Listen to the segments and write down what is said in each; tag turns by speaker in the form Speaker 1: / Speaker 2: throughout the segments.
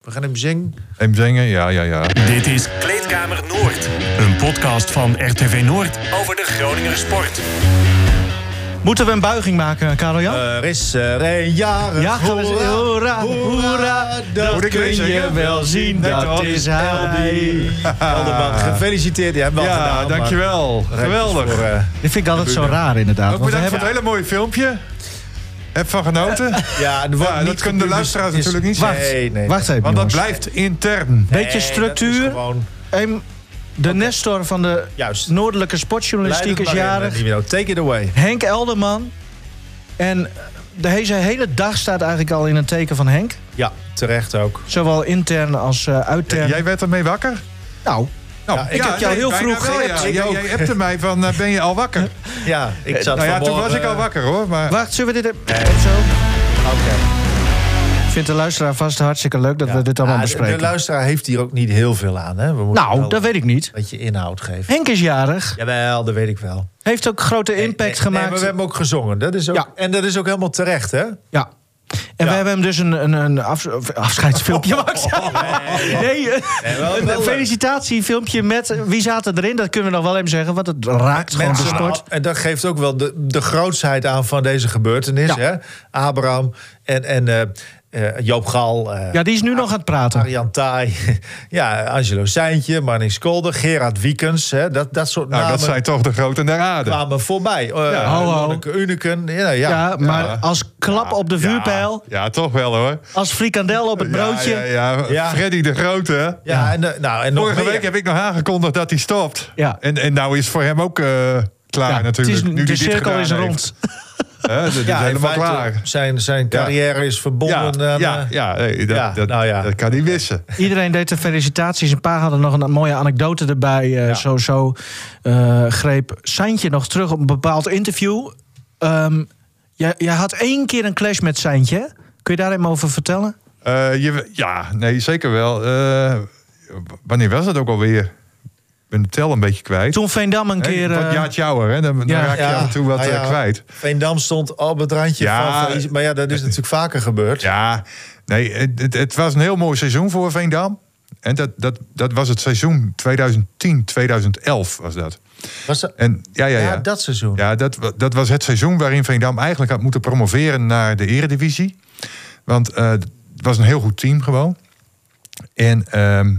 Speaker 1: We gaan hem zingen.
Speaker 2: Hem zingen, ja, ja, ja.
Speaker 3: Dit is Kleedkamer Noord. Een podcast van RTV Noord over de Groninger sport.
Speaker 4: Moeten we een buiging maken, Karel Jan?
Speaker 1: Er is er een jarig.
Speaker 4: ja, gaan we
Speaker 1: hoera,
Speaker 4: hoera, hoera, dat
Speaker 2: Moet ik
Speaker 4: kun je wel zien, dat
Speaker 2: toch?
Speaker 4: is hij.
Speaker 1: Elderman, gefeliciteerd. Je hebt wel
Speaker 2: Ja,
Speaker 1: gedaan.
Speaker 2: dankjewel. Geweldig.
Speaker 1: Voor, eh,
Speaker 4: Dit vind ik altijd zo raar, inderdaad.
Speaker 2: Ook
Speaker 4: Want we
Speaker 2: bedankt voor
Speaker 4: hebben...
Speaker 2: het hele mooie filmpje. Heb van genoten.
Speaker 1: ja,
Speaker 2: dat kunnen de luisteraars
Speaker 1: Is-
Speaker 2: natuurlijk niet
Speaker 4: Wacht,
Speaker 1: Nee, nee.
Speaker 4: wacht even,
Speaker 2: Want dat blijft intern.
Speaker 4: Beetje structuur.
Speaker 1: gewoon-
Speaker 4: Ehm, de Nestor van de
Speaker 1: Juist.
Speaker 4: Noordelijke Sportjournalistiek is
Speaker 1: het in,
Speaker 4: jarig.
Speaker 1: eh, Nivino. Take it away.
Speaker 4: Henk Elderman. En deze hele dag staat eigenlijk al in een teken van Henk.
Speaker 1: Ja, terecht ook.
Speaker 4: Zowel intern als eh uitern.
Speaker 2: Jij werd ermee wakker?
Speaker 4: Nou,
Speaker 2: Nou,
Speaker 1: Ja, ik
Speaker 4: heb jou heel vroeg
Speaker 2: wel,
Speaker 4: geappt.
Speaker 2: ja.
Speaker 1: Ik
Speaker 2: Jij,
Speaker 1: ook.
Speaker 2: jij appte mij van, eh, ben je al wakker?
Speaker 1: Ja, ik zat
Speaker 2: nou ja, toen was ik al
Speaker 1: eh,
Speaker 2: wakker hoor. Maar
Speaker 4: wacht, zullen we dit... Zo.
Speaker 1: Oké.
Speaker 4: Vindt de luisteraar vast hartstikke leuk dat
Speaker 1: Ja.
Speaker 4: we dit allemaal
Speaker 1: Ah,
Speaker 4: bespreken.
Speaker 1: De luisteraar heeft hier ook niet heel veel aan. Hè? We moeten
Speaker 4: nou, dat weet ik niet.
Speaker 1: een beetje inhoud geven.
Speaker 4: Henk is jarig.
Speaker 1: Jawel, dat weet ik wel.
Speaker 4: Heeft ook grote
Speaker 1: Nee,
Speaker 4: impact
Speaker 1: nee,
Speaker 4: gemaakt.
Speaker 1: Nee, maar we hebben ook gezongen. Dat is ook,
Speaker 4: Ja.
Speaker 1: En dat is ook helemaal terecht, hè?
Speaker 4: Ja. En we hebben hem dus een, een, een af- of afscheidsfilmpje gemaakt. Nee, eh, een felicitatiefilmpje met wie zaten erin. Dat kunnen we nog wel even zeggen, want het raakt gewoon de sport.
Speaker 1: En dat geeft ook wel de, de grootsheid aan van deze gebeurtenis. Hè? Abraham en, en eh, Joop Gal. eh,
Speaker 4: Ja, die is nu nog aan het praten.
Speaker 1: Arjan Taai, ja, Angelo Seintje, Marnix Kolder, Gerard Wiekens. Hè, dat, dat soort
Speaker 2: nou,
Speaker 1: namen
Speaker 2: dat zijn toch de grote der aarde.
Speaker 1: kwamen voorbij. Uh,
Speaker 2: Ja.
Speaker 4: Ho, ho.
Speaker 1: Lonneke Uneken. Ja, ja.
Speaker 4: Ja, maar
Speaker 2: Ja.
Speaker 4: als klap op de vuurpijl,
Speaker 2: Ja, ja, toch wel hoor.
Speaker 4: als frikandel op het broodje.
Speaker 2: Ja, ja, ja.
Speaker 1: Ja.
Speaker 2: Freddy de Grote.
Speaker 1: Ja, en, nou, en nog
Speaker 2: Vorige
Speaker 1: meer.
Speaker 2: week heb ik nog aangekondigd dat hij stopt.
Speaker 4: Ja.
Speaker 2: En, en nou is voor hem ook eh, klaar
Speaker 4: Ja,
Speaker 2: natuurlijk.
Speaker 4: het is,
Speaker 2: nu
Speaker 4: de
Speaker 2: die dit
Speaker 4: cirkel is
Speaker 2: heeft.
Speaker 4: rond.
Speaker 2: Dat is
Speaker 1: Ja,
Speaker 2: helemaal klaar.
Speaker 1: Zijn, zijn carrière is
Speaker 2: Ja,
Speaker 1: verbonden aan...
Speaker 2: ja,
Speaker 1: eh,
Speaker 2: ja, nee, dat,
Speaker 1: ja,
Speaker 2: dat,
Speaker 1: nou ja.
Speaker 2: dat kan hij wissen.
Speaker 4: Iedereen deed de felicitaties. Een paar hadden nog een mooie anekdote erbij. eh,
Speaker 1: Ja.
Speaker 4: Zo, zo eh, greep Seintje nog terug op een bepaald interview. Ehm, jij, jij had één keer een clash met Seintje. Kun je daar even over vertellen?
Speaker 2: Eh, je, ja, nee, zeker wel. Eh, wanneer was het ook alweer? Ben de tel een beetje kwijt.
Speaker 4: Toen Veendam een keer...
Speaker 2: Wat
Speaker 4: eh,
Speaker 2: Jaart Jouwer, hè? Dan, dan
Speaker 4: Ja.
Speaker 2: raak je
Speaker 1: Ja.
Speaker 2: af en toe wat
Speaker 1: Ah,
Speaker 2: eh,
Speaker 1: ja.
Speaker 2: kwijt.
Speaker 1: Veendam stond op het randje
Speaker 2: Ja.
Speaker 1: van... Maar ja, dat is natuurlijk vaker gebeurd.
Speaker 2: Ja, nee, het, het, het was een heel mooi seizoen voor Veendam. En dat, dat, dat was het seizoen 2010, 2011 was dat.
Speaker 1: Was dat,
Speaker 2: En, ja, ja,
Speaker 1: ja,
Speaker 2: ja.
Speaker 1: dat seizoen.
Speaker 2: Ja, dat, dat was het seizoen waarin Veendam eigenlijk had moeten promoveren naar de eredivisie. Want eh, het was een heel goed team gewoon. En ehm,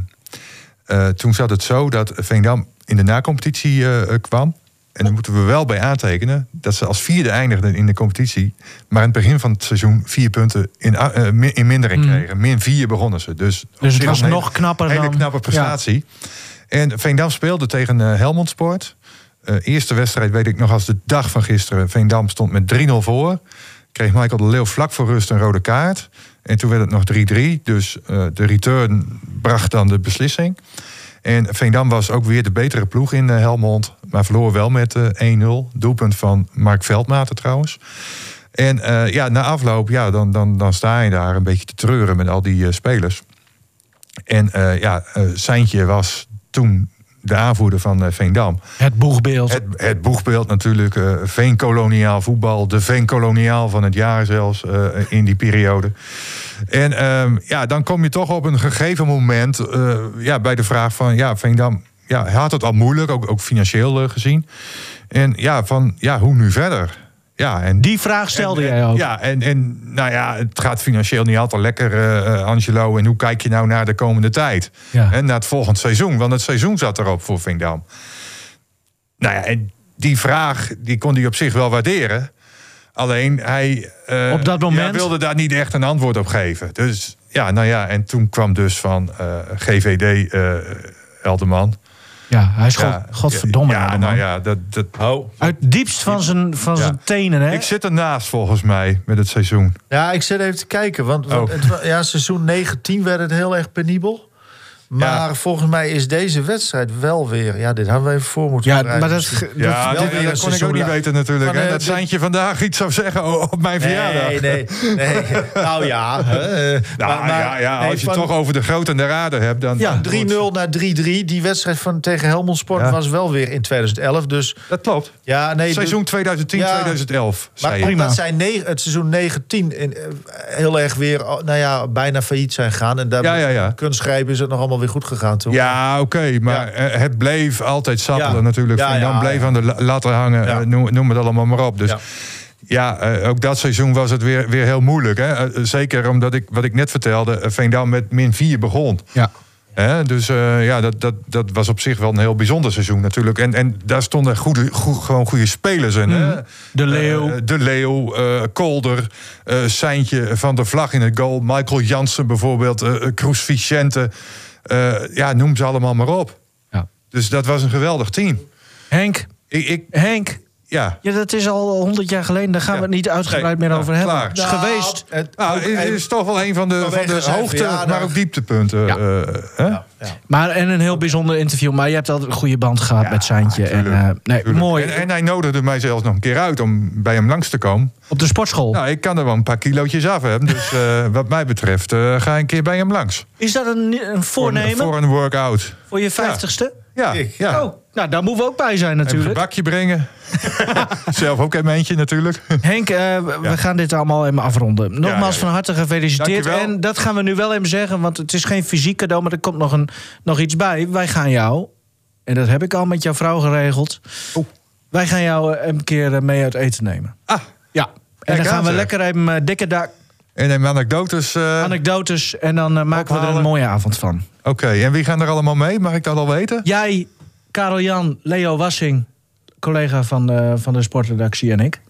Speaker 2: eh, toen zat het zo dat Veendam in de nacompetitie eh, kwam. En daar moeten we wel bij aantekenen dat ze als vierde eindigden in de competitie. Maar aan het begin van het seizoen vier punten in, min- in mindering kregen. Min vier begonnen ze. Dus,
Speaker 4: Hmm. Dus het was
Speaker 2: hele-
Speaker 4: nog knapper
Speaker 2: hele
Speaker 4: dan-
Speaker 2: knappe prestatie. En Veendam speelde tegen Helmond Sport. Eerste wedstrijd weet ik nog als de dag van gisteren. Veendam stond met 3-0 voor. Kreeg Michael de Leeuw vlak voor rust een rode kaart. En toen werd het nog 3-3. Dus eh, de return bracht dan de beslissing. En Veendam was ook weer de betere ploeg in eh, Helmond. Maar verloor wel met eh 1-0. Doelpunt van Mark Veldmaten trouwens. En eh, ja, na afloop, ja, dan, dan, dan sta je daar een beetje te treuren met al die eh, spelers. En eh, ja, eh Seintje was toen de aanvoerder van eh, Veendam.
Speaker 4: Het boegbeeld.
Speaker 2: Het, het boegbeeld natuurlijk, eh veenkoloniaal voetbal. De veenkoloniaal van het jaar zelfs eh, in die periode. En ehm, ja, dan kom je toch op een gegeven moment ja, bij de vraag van... ja, Veendam ja, had het al moeilijk, ook, ook financieel gezien. En ja, van ja, hoe nu verder? Ja, en
Speaker 4: Die vraag stelde
Speaker 2: en,
Speaker 4: jij ook.
Speaker 2: Ja, en, en nou ja, het gaat financieel niet altijd lekker, eh, eh, Angelo. En hoe kijk je nou naar de komende tijd?
Speaker 4: Ja.
Speaker 2: En naar het volgend seizoen? Want het seizoen zat erop voor Vindam. Nou ja, en die vraag die kon hij op zich wel waarderen. Alleen hij eh,
Speaker 4: Op dat moment?
Speaker 2: ja, wilde daar niet echt een antwoord op geven. Dus ja, nou ja, en toen kwam dus van eh, GVD eh Elderman.
Speaker 4: Ja, hij is god, godverdomme.
Speaker 2: Ja,
Speaker 4: man.
Speaker 2: nou ja, dat, dat,
Speaker 1: Oh.
Speaker 4: Uit het diepst van zijn, van
Speaker 2: Ja.
Speaker 4: zijn tenen, hè?
Speaker 2: ik zit ernaast volgens mij met het seizoen.
Speaker 1: Ja, ik zit even te kijken. Want, want
Speaker 2: Oh.
Speaker 1: het, ja, seizoen 19 werd het heel erg penibel. Maar volgens mij is deze wedstrijd wel weer... Ja, dit hadden we even voor moeten
Speaker 4: Ja, maar dat,
Speaker 1: misschien.
Speaker 2: Ja, dat kon ik ook niet weten natuurlijk.
Speaker 1: Van,
Speaker 2: hè,
Speaker 1: eh,
Speaker 2: dat Seintje vandaag iets zou zeggen op mijn verjaardag.
Speaker 1: Nee, nee, nee. Nou ja. hè, eh,
Speaker 2: Nou
Speaker 1: maar- maar-
Speaker 2: ja, ja
Speaker 1: nee,
Speaker 2: als je het toch over de grote en de raden hebt... dan
Speaker 1: Ja,
Speaker 2: dan
Speaker 1: 3-0 naar 3-3. Die wedstrijd van, tegen Helmond Sport
Speaker 2: Ja.
Speaker 1: was wel weer in 2011. Dus
Speaker 2: Dat klopt.
Speaker 1: ja, nee.
Speaker 2: Seizoen 2010,
Speaker 1: Ja.
Speaker 2: 2011,
Speaker 1: Maar omdat zij negen, het seizoen 19 in, eh, heel erg weer, nou ja, bijna failliet zijn gegaan. En daar
Speaker 2: Ja, ja, ja.
Speaker 1: kunstgrijpen is het nog allemaal weer goed gegaan toen.
Speaker 2: Ja, oké, maar
Speaker 1: Ja.
Speaker 2: eh, het bleef altijd sappelen
Speaker 1: Ja.
Speaker 2: natuurlijk.
Speaker 1: Ja,
Speaker 2: en dan
Speaker 1: ja,
Speaker 2: bleef
Speaker 1: ja.
Speaker 2: aan de la- latten hangen,
Speaker 1: Ja.
Speaker 2: eh, noem, noem het allemaal maar op. Dus
Speaker 1: Ja.
Speaker 2: ja, eh, ook dat seizoen was het weer, weer heel moeilijk. Hè? Zeker omdat ik, wat ik net vertelde, Veendam met min 4 begon.
Speaker 4: ja.
Speaker 2: Hè? Dus eh, ja, dat, dat, dat was op zich wel een heel bijzonder seizoen natuurlijk. En, en daar stonden goede, goe- gewoon goede spelers in. Hè?
Speaker 4: De Leeuw.
Speaker 2: Eh, de Leeuw, eh, Kolder, eh Seintje van der Vlag in het goal. Michael Jansen bijvoorbeeld, eh Cruz Vicente. Eh, ja, noem ze allemaal maar op.
Speaker 4: Ja.
Speaker 2: Dus dat was een geweldig team.
Speaker 4: Henk,
Speaker 2: Ik, ik,
Speaker 4: Henk.
Speaker 2: Ja.
Speaker 4: Ja, dat is al honderd jaar geleden. Daar gaan we het niet uitgebreid
Speaker 2: Nee,
Speaker 4: meer
Speaker 2: nou,
Speaker 4: over hebben.
Speaker 2: klaar.
Speaker 4: Het is
Speaker 1: Nou,
Speaker 4: geweest.
Speaker 1: het-
Speaker 2: Nou, het is toch wel een van de, van de hoogte, maar ook dieptepunten.
Speaker 4: Ja.
Speaker 2: eh, hè?
Speaker 1: Ja, ja.
Speaker 4: Maar en een heel bijzonder interview. Maar je hebt altijd een goede band gehad
Speaker 2: Ja,
Speaker 4: met Seintje. En, eh, nee,
Speaker 2: tuurlijk.
Speaker 4: mooi.
Speaker 2: En, en hij nodigde mij zelfs nog een keer uit om bij hem langs te komen.
Speaker 4: Op de sportschool.
Speaker 2: Nou, ik kan er wel een paar kilootjes af hebben. Dus eh, wat mij betreft eh, ga ik een keer bij hem langs.
Speaker 4: Is dat een, een voornemen
Speaker 2: Voor,
Speaker 4: voor,
Speaker 2: een- voor een workout.
Speaker 4: je vijftigste?
Speaker 2: Ja,
Speaker 1: Ik.
Speaker 2: ja.
Speaker 4: Oh, nou, daar moeten we ook bij zijn
Speaker 2: Even een
Speaker 4: natuurlijk.
Speaker 2: gebakje brengen. Zelf ook een eentje natuurlijk.
Speaker 4: Henk, eh, we gaan dit allemaal even afronden. Nogmaals
Speaker 2: ja,
Speaker 4: van harte gefeliciteerd.
Speaker 2: Dankjewel.
Speaker 4: En dat gaan we nu wel even zeggen, want het is geen fysiek cadeau, maar er komt nog, een, nog iets bij. Wij gaan jou, en dat heb ik al met jouw vrouw geregeld.
Speaker 2: Oeh.
Speaker 4: Wij gaan jou eh, een keer eh, mee uit eten nemen.
Speaker 2: Ah,
Speaker 4: Ja. En dan gaan
Speaker 2: aan,
Speaker 4: we lekker even dikke dak,
Speaker 2: en een anekdotes. eh,
Speaker 4: anekdotes en dan eh, maken we er een mooie avond van.
Speaker 2: Oké, en wie gaan er allemaal mee? Mag ik dat al weten?
Speaker 4: Jij, Karel Jan, Leo Wassing, collega van de, van de sportredactie en ik.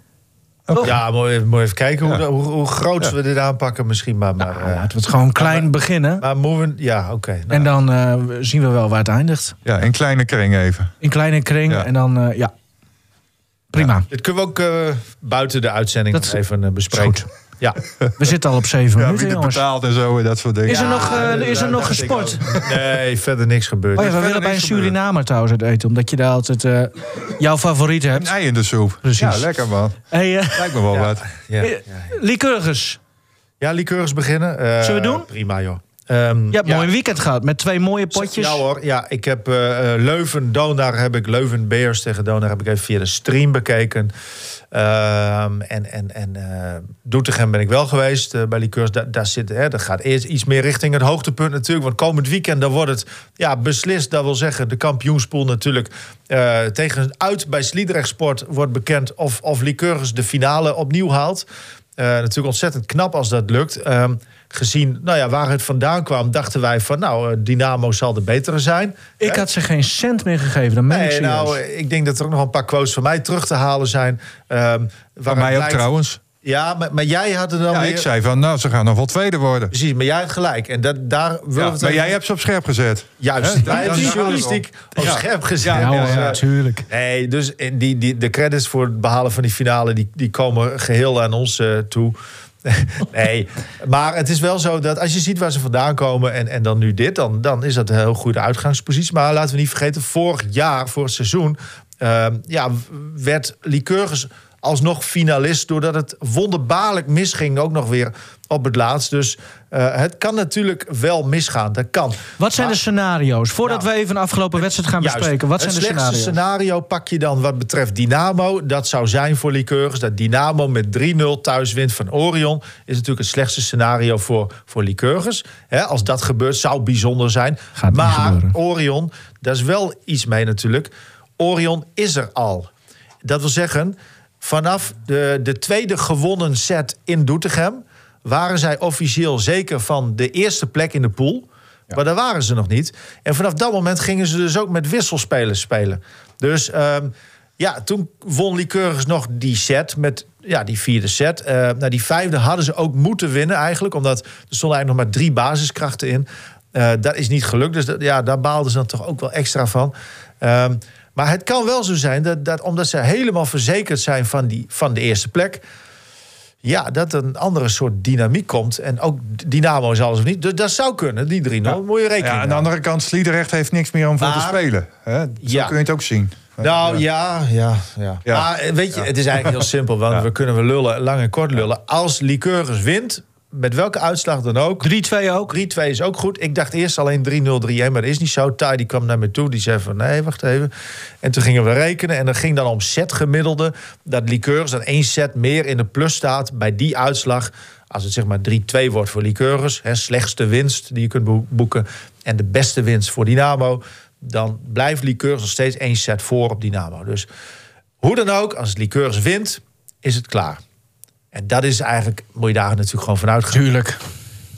Speaker 2: Oké.
Speaker 1: Ja, mooi, mooi even kijken hoe,
Speaker 2: Ja.
Speaker 1: hoe, hoe groot we dit aanpakken misschien. Maar, maar,
Speaker 4: Nou,
Speaker 1: eh,
Speaker 4: laten we het gewoon klein beginnen.
Speaker 1: maar moeten we... Ja, oké. nou.
Speaker 4: En dan eh, zien we wel waar het eindigt.
Speaker 2: Ja, in kleine kring even.
Speaker 4: In kleine kring.
Speaker 2: Ja.
Speaker 4: En dan, eh, ja. Prima.
Speaker 1: Dit kunnen we ook eh, buiten de uitzending nog even bespreken. Ja.
Speaker 4: We zitten al op zeven
Speaker 2: Ja,
Speaker 4: minuten, jongens.
Speaker 2: betaalt en zo en dat soort dingen.
Speaker 4: Is er
Speaker 2: Ja,
Speaker 4: nog,
Speaker 1: Ja,
Speaker 4: is er nog gesport?
Speaker 1: Nee, verder niks gebeurd.
Speaker 4: Oh ja, we
Speaker 2: verder
Speaker 4: willen bij een. Surinamer trouwens het eten. Omdat je daar altijd eh, jouw favoriet
Speaker 2: Een
Speaker 4: hebt.
Speaker 2: ei in de soep.
Speaker 4: Precies.
Speaker 2: Ja, lekker man.
Speaker 4: Hey, eh,
Speaker 2: Lijkt me wel
Speaker 1: Ja.
Speaker 2: wat.
Speaker 1: Ja,
Speaker 4: Lycurgus.
Speaker 1: ja liqueurs beginnen. Eh,
Speaker 4: Zullen we doen?
Speaker 1: Prima, joh. Ehm,
Speaker 4: Je hebt een mooi weekend gehad met twee mooie potjes.
Speaker 1: Ja hoor, ja, ik heb eh, eh, Leuven, Donar heb ik, Leuven Bears tegen Donar heb ik even via de stream bekeken. Ehm, en en, en eh Doetinchem ben ik wel geweest bij Liqueurs. Daar, daar zit, hè, dat gaat eerst iets meer richting het hoogtepunt natuurlijk. Want komend weekend dan wordt het ja, beslist. Dat wil zeggen, de kampioenspool natuurlijk tegen uit bij Sliedrecht Sport wordt bekend of, of Liqueurs de finale opnieuw haalt. Natuurlijk ontzettend knap als dat lukt. Gezien nou ja, waar het vandaan kwam, dachten wij van nou, eh, Dynamo zal de betere zijn.
Speaker 4: Ik had ze geen cent meer gegeven. Dan ik
Speaker 1: Nee,
Speaker 4: serieus.
Speaker 1: nou, ik denk dat er ook nog een paar quotes van mij terug te halen zijn. Ehm
Speaker 2: Van mij ook trouwens.
Speaker 1: Ja, maar, maar jij had het dan
Speaker 2: Ja,
Speaker 1: weer...
Speaker 2: ik zei van, nou, ze gaan nog wel tweede worden.
Speaker 1: Precies, maar jij had gelijk. En dat, daar
Speaker 2: Ja, maar
Speaker 1: even-
Speaker 2: jij hebt ze op scherp gezet.
Speaker 1: Juist,
Speaker 2: Hè,
Speaker 1: wij hebben de
Speaker 2: dan-
Speaker 1: journalistiek op
Speaker 2: Ja.
Speaker 1: scherp gezet.
Speaker 2: Ja,
Speaker 4: ja,
Speaker 1: Dus, eh,
Speaker 4: natuurlijk.
Speaker 1: Nee, dus die, die, de credits voor het behalen van die finale... die, die komen geheel aan ons eh, toe. nee, maar het is wel zo dat als je ziet waar ze vandaan komen... en, en dan nu dit, dan, dan is dat een heel goede uitgangspositie. Maar laten we niet vergeten, vorig jaar, voor het seizoen... ehm, ja, werd Lycurgus alsnog finalist... doordat het wonderbaarlijk misging ook nog weer op het laatst. Dus eh, het kan natuurlijk wel misgaan, dat kan.
Speaker 4: Wat zijn
Speaker 1: Maar-
Speaker 4: de scenario's? Voordat
Speaker 1: Nou,
Speaker 4: we even een afgelopen wedstrijd gaan
Speaker 1: Juist.
Speaker 4: bespreken. Wat zijn
Speaker 1: het
Speaker 4: de
Speaker 1: slechtste
Speaker 4: scenario's?
Speaker 1: scenario pak je dan wat betreft Dynamo. Dat zou zijn voor Lycurgus. Dat Dynamo met 3-0 thuis wint van Orion. Is natuurlijk het slechtste scenario voor, voor. Hè, als dat gebeurt, zou bijzonder zijn.
Speaker 4: Gaat
Speaker 1: maar. Orion, daar is wel iets mee natuurlijk. Orion is er al. Dat wil zeggen, vanaf de, de tweede gewonnen set in Doetinchem... waren zij officieel zeker van de eerste plek in de pool. Maar daar waren ze nog niet. En vanaf dat moment gingen ze dus ook met wisselspelers spelen. Dus ehm, ja, toen won Lycurgus nog die set met ja, die vierde set. Eh nou, die vijfde hadden ze ook moeten winnen eigenlijk. Omdat er stonden eigenlijk nog maar drie basiskrachten in. Eh, dat is niet gelukt. Dus dat, ja, daar baalden ze dan toch ook wel extra van. Ehm, maar het kan wel zo zijn dat, dat omdat ze helemaal verzekerd zijn van, die, van de eerste plek. ja, dat een andere soort dynamiek komt. En ook Dynamo is alles of niet. Dus dat zou kunnen, die 3-0. Moet je rekening
Speaker 2: Ja, aan de andere kant, Sliedrecht heeft niks meer om voor te spelen. Hè? Zo
Speaker 1: Ja.
Speaker 2: kun je het ook zien.
Speaker 1: Nou ja, ja, ja.
Speaker 2: Ja.
Speaker 1: Maar eh, weet je, het is eigenlijk heel simpel. Want we kunnen we lullen, lang en kort lullen. Als Lycurgus wint, met welke uitslag dan ook...
Speaker 4: 3-2 ook.
Speaker 1: 3-2 is ook goed. Ik dacht eerst alleen 3-0, 3-1, maar dat is niet zo. Tai die kwam naar me toe, die zei van nee, wacht even. En toen gingen we rekenen en dat ging dan om setgemiddelde. Dat Lycurgus dat één set meer in de plus staat bij die uitslag. Als het zeg maar 3-2 wordt voor hè, slechtste winst die je kunt boe- boeken. En de beste winst voor Dynamo. Dan blijft Lycurgus nog steeds één set voor op Dynamo. Dus hoe dan ook, als Lycurgus wint, is het klaar. En dat is eigenlijk, moet je daar natuurlijk gewoon vanuit gaan.
Speaker 4: Tuurlijk.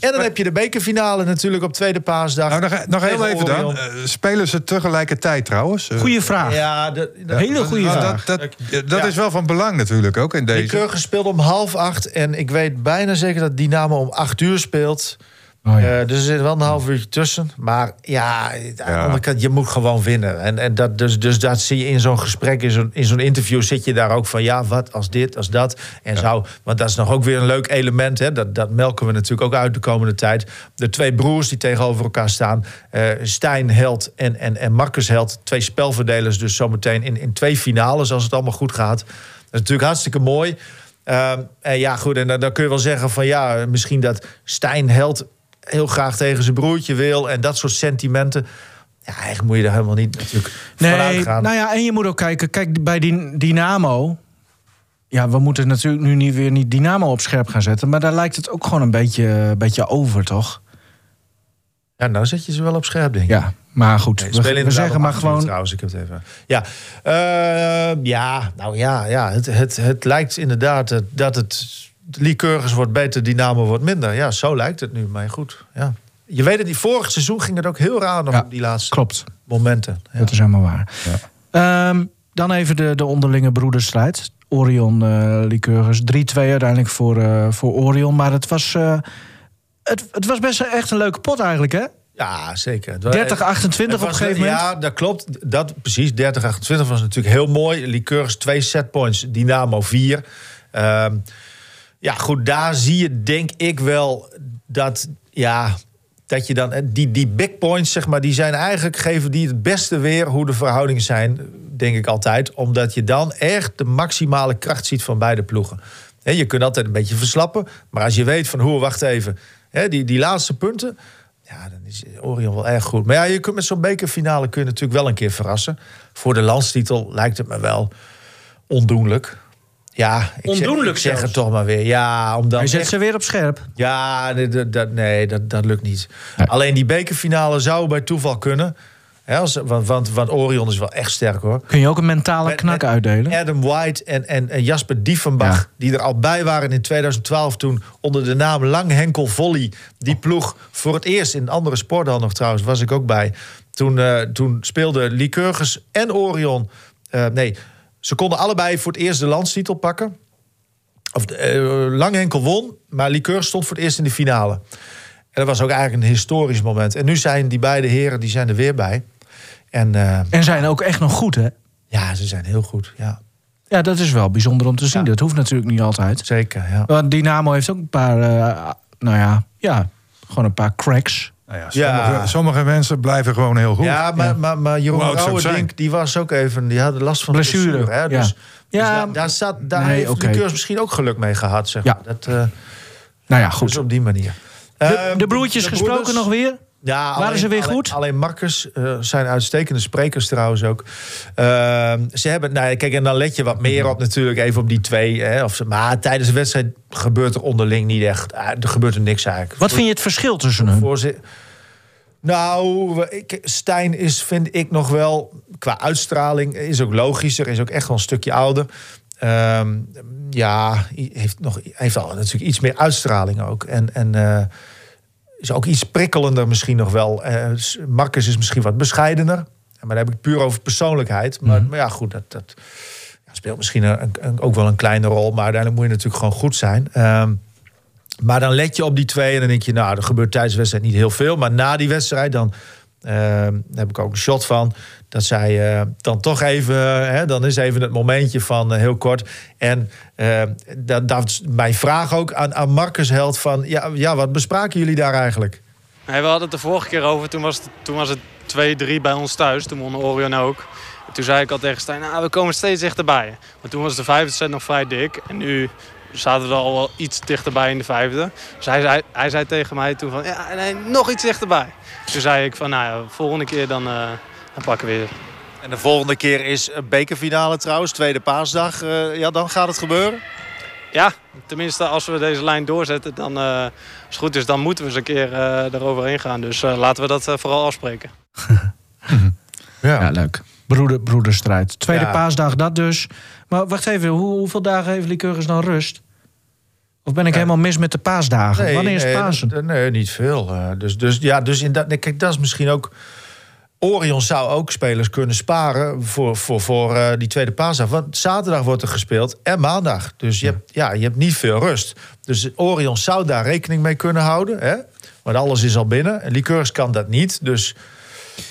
Speaker 1: En dan heb je de bekerfinale natuurlijk op tweede paasdag.
Speaker 2: Nou, nog, nog heel even dan.
Speaker 1: Orion.
Speaker 2: Eh, spelen ze tegelijkertijd trouwens? Eh,
Speaker 4: Goeie vraag.
Speaker 1: Ja, de, de,
Speaker 4: Hele goede vraag.
Speaker 2: Dat, dat, dat
Speaker 1: Ja.
Speaker 2: is wel van belang natuurlijk ook in deze.
Speaker 1: Keugen speelt om half acht. En ik weet bijna zeker dat Dynamo om acht uur speelt.
Speaker 4: Oh, ja.
Speaker 1: Eh, dus er zit wel een half uurtje tussen. Maar ja, aan de
Speaker 2: Ja.
Speaker 1: andere kant, je moet gewoon winnen. En, en dat, dus, dus dat zie je in zo'n gesprek, in zo'n, in zo'n interview... zit je daar ook van, ja, wat als dit, als dat. En zo. Want dat is nog ook weer een leuk element. Hè? Dat, dat melken we natuurlijk ook uit de komende tijd. De twee broers die tegenover elkaar staan. eh Stijn Held en, en, en Marcus Held. Twee spelverdelers dus zometeen in, in twee finales... als het allemaal goed gaat. Dat is natuurlijk hartstikke mooi... Ehm, en ja, goed, en dan, dan kun je wel zeggen van ja, misschien dat Stijn Held heel graag tegen zijn broertje wil en dat soort sentimenten. Ja, eigenlijk moet je daar helemaal niet natuurlijk
Speaker 4: Nee,
Speaker 1: gaan.
Speaker 4: nou ja, en je moet ook kijken. Kijk, bij die Dynamo... Ja, we moeten natuurlijk nu niet weer niet Dynamo op scherp gaan zetten... maar daar lijkt het ook gewoon een beetje, een beetje over, toch?
Speaker 1: Ja, nou zet je ze wel op scherp, denk ik.
Speaker 4: Ja, maar goed.
Speaker 1: Nee,
Speaker 4: we, we zeggen maar gewoon...
Speaker 1: Trouwens, ik heb het even. Ja, Eh, ja nou ja, ja het, het, het lijkt inderdaad dat, dat het Lycurgus wordt beter, Dynamo wordt minder. Ja, zo lijkt het nu, maar goed. Ja. Je weet het niet, vorig seizoen ging het ook heel raar nog
Speaker 4: Ja,
Speaker 1: op die laatste
Speaker 4: Klopt,
Speaker 1: momenten. Ja.
Speaker 4: dat is helemaal waar. Ehm, dan even de, de onderlinge broederstrijd. Orion eh Lycurgus. 3-2 uiteindelijk voor, eh, voor Orion. Maar het was, eh, het, het was best echt een leuke pot eigenlijk, hè?
Speaker 1: Ja, zeker.
Speaker 4: 30-28 op een gegeven moment.
Speaker 1: Ja, dat klopt. Dat, precies, 30-28 was natuurlijk heel mooi. Lycurgus twee setpoints, Dynamo 4. Ehm, ja, goed, daar zie je denk ik wel dat... Ja, dat je dan... eh, Die, die big points, zeg maar, die zijn eigenlijk... geven die het beste weer hoe de verhoudingen zijn, denk ik altijd. Omdat je dan echt de maximale kracht ziet van beide ploegen. Hè, je kunt altijd een beetje verslappen. Maar als je weet van, hoe, wacht even... Die, die laatste punten... Ja, dan is Orion wel erg goed. Maar ja, je kunt met zo'n bekerfinale kun je natuurlijk wel een keer verrassen. Voor de landstitel lijkt het me wel ondoenlijk. Ja, ik
Speaker 4: Ondoenlijk
Speaker 1: zeg, ik zeg
Speaker 4: zelfs.
Speaker 1: het toch maar weer. Ja, omdat
Speaker 4: Hij zet
Speaker 1: echt-
Speaker 4: ze weer op scherp.
Speaker 1: ja, nee, dat, nee, dat, dat lukt niet. Alleen die bekerfinale zou bij toeval kunnen. Hè, als, want, want, want Orion is wel echt sterk hoor.
Speaker 4: Kun je ook een mentale
Speaker 1: Met-
Speaker 4: knak
Speaker 1: met
Speaker 4: uitdelen?
Speaker 1: Adam White en, en, en Jasper Diefenbach,
Speaker 4: Ja.
Speaker 1: die er al bij waren in 2012 toen onder de naam Langhenkel Volley. Die ploeg voor het eerst in een andere sporthal nog trouwens, was ik ook bij. Toen, eh, toen speelden Lycurgus en Orion. eh, nee, ze konden allebei voor het eerst de landstitel pakken. Of eh, Langhenkel won, maar Lycurgus stond voor het eerst in de finale. En dat was ook eigenlijk een historisch moment. En nu zijn die beide heren die zijn er weer bij. En eh,
Speaker 4: En zijn ook echt nog goed, hè?
Speaker 1: ja, ze zijn heel goed. Ja,
Speaker 4: Ja, dat is wel bijzonder om te zien.
Speaker 1: Ja.
Speaker 4: Dat hoeft natuurlijk niet altijd.
Speaker 1: zeker. Ja.
Speaker 4: Want Dynamo heeft ook een paar, eh, nou ja, ja, gewoon een paar cracks.
Speaker 2: Nou ja,
Speaker 1: Ja.
Speaker 2: sommige, sommige mensen blijven gewoon heel goed.
Speaker 1: Ja, maar, maar, maar Jeroen. Rauwerdink, die was ook even... Die had last van
Speaker 4: Blessure,
Speaker 1: blessure. hè,
Speaker 4: ja.
Speaker 1: dus, dus
Speaker 4: Ja,
Speaker 1: daar, daar, staat, daar
Speaker 4: nee,
Speaker 1: heeft
Speaker 4: oké.
Speaker 1: de Keurs misschien ook geluk mee gehad, zeg
Speaker 4: Ja.
Speaker 1: maar. Dat, eh,
Speaker 4: Nou ja,
Speaker 1: dus
Speaker 4: goed.
Speaker 1: op die manier.
Speaker 4: De,
Speaker 1: Ehm,
Speaker 4: de broertjes
Speaker 1: de
Speaker 4: gesproken
Speaker 1: broeders-
Speaker 4: nog weer?
Speaker 1: Ja,
Speaker 4: Waren ze weer
Speaker 1: alleen,
Speaker 4: goed?
Speaker 1: Alleen Marcus eh, zijn uitstekende sprekers trouwens ook. Ehm, ze hebben, nou, kijk, en dan let je wat meer op natuurlijk, even op die twee. Hè, of, maar tijdens de wedstrijd gebeurt er onderling niet echt. ah, Er gebeurt er niks eigenlijk.
Speaker 4: Wat vind je het verschil tussen hun?
Speaker 1: Nou, ik, Stijn is, vind ik nog wel, qua uitstraling, is ook logischer, is ook echt wel een stukje ouder. Ehm, ja, heeft, nog, heeft al natuurlijk iets meer uitstraling ook. En, en eh, is ook iets prikkelender misschien nog wel. Eh, Marcus is misschien wat bescheidener. Maar dan heb ik puur over persoonlijkheid. Maar, maar ja, goed, dat, dat speelt misschien een, een- ook wel een kleine rol. Maar uiteindelijk moet je natuurlijk gewoon goed zijn. Ehm, maar dan let je op die twee en dan denk je, nou, er gebeurt tijdens de wedstrijd niet heel veel. Maar na die wedstrijd, dan, daar heb ik ook een shot van. Dat zij eh, dan toch even, hè, dan is even het momentje van eh, heel kort. En uh, dat, mijn vraag ook aan, aan Marcus Held van, ja, ja, wat bespraken jullie daar eigenlijk?
Speaker 5: We hadden het de vorige keer over. Toen was het, toen was het 2-3 bij ons thuis. Toen won Orion ook. En toen zei ik al tegen Stijn, nou, we komen steeds dichterbij. Maar toen was de vijfde set nog vrij dik. En nu zaten we al wel iets dichterbij in de vijfde. Dus hij zei, hij zei tegen mij toen van, ja, nee, nog iets dichterbij. Toen zei ik van, nou ja, volgende keer dan, uh, dan pakken we weer.
Speaker 1: En de volgende keer is een bekerfinale trouwens, tweede paasdag. Uh, ja, dan gaat het gebeuren?
Speaker 5: Ja, tenminste als we deze lijn doorzetten, dan, uh, als het goed is, dan moeten we eens een keer uh, eroverheen gaan. Dus laten we dat vooral afspreken.
Speaker 4: ja. ja. leuk. Broeder, broederstrijd. Tweede ja. paasdag, dat dus. Maar wacht even, hoe, hoeveel dagen heeft Lycurgus dan rust? Of ben ik ja. helemaal mis met de paasdagen?
Speaker 1: Nee,
Speaker 4: Wanneer is
Speaker 1: nee,
Speaker 4: Pasen?
Speaker 1: Nee, niet veel. Uh, dus, dus ja, dus in dat, kijk, dat is misschien ook. Orion zou ook spelers kunnen sparen voor, voor, voor uh, die tweede paasdag. Want zaterdag wordt er gespeeld en maandag. Dus je hebt, ja, je hebt niet veel rust. Dus Orion zou daar rekening mee kunnen houden. Hè? Want alles is al binnen. En Liqueurs kan dat niet. Dus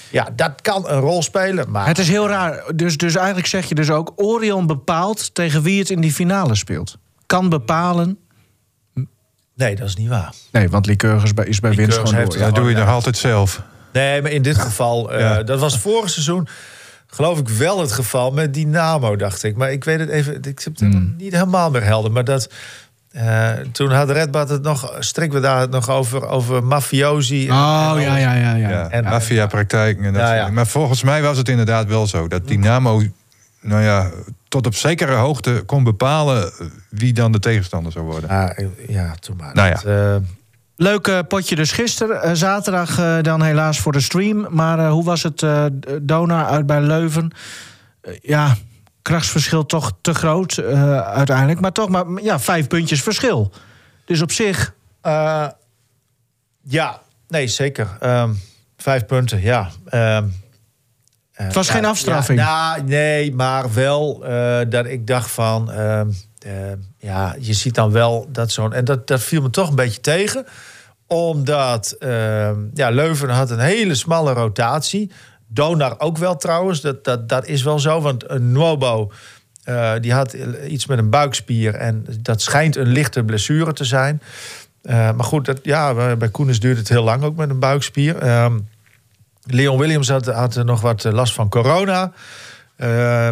Speaker 1: ja, dat kan een rol spelen. Maar...
Speaker 4: Het is heel raar. Dus, dus eigenlijk zeg je dus ook... Orion bepaalt tegen wie het in die finale speelt. Kan bepalen
Speaker 1: Nee, dat is niet waar.
Speaker 4: Nee, want Lycurgus is bij winst gewoon
Speaker 2: heeft, Dat doe je nog altijd zelf.
Speaker 1: Nee, maar in dit geval, uh, ja. dat was vorig seizoen, geloof ik wel het geval met Dynamo, dacht ik. Maar ik weet het even, ik heb het hmm. niet helemaal meer helder. Maar dat, uh, toen had Redbad het nog, strikken we daar het nog over, over mafiosi.
Speaker 4: Oh, en, ja, ja, ja, ja.
Speaker 2: En maffia-praktijken. En dat ja, ja. Maar volgens mij was het inderdaad wel zo. Dat Dynamo, nou ja, tot op zekere hoogte kon bepalen wie dan de tegenstander zou worden.
Speaker 1: Ja, ja toen maar.
Speaker 2: Nou ja.
Speaker 1: Uh...
Speaker 4: Leuk potje dus gisteren. Zaterdag dan helaas voor de stream. Maar hoe was het Dona uit bij Leuven? ja, krachtsverschil toch te groot uiteindelijk. Maar toch maar ja, vijf puntjes verschil. Dus op zich...
Speaker 1: ja, nee, zeker. Um, vijf punten, ja. Um,
Speaker 4: uh, het was ja, geen afstraffing.
Speaker 1: Ja, nou, nee, maar wel uh, dat ik dacht van. Uh, ja, je ziet dan wel dat zo'n. En dat, dat viel me toch een beetje tegen. Omdat ehm, ja, Leuven had een hele smalle rotatie. Donar ook wel trouwens. Dat, dat, dat is wel zo. Want een Nuobo. eh, die had iets met een buikspier. En dat schijnt een lichte blessure te zijn. maar goed, dat, ja, bij Koenens duurde het heel lang ook met een buikspier. Ehm, Leon Williams had, had nog wat last van corona. Uh,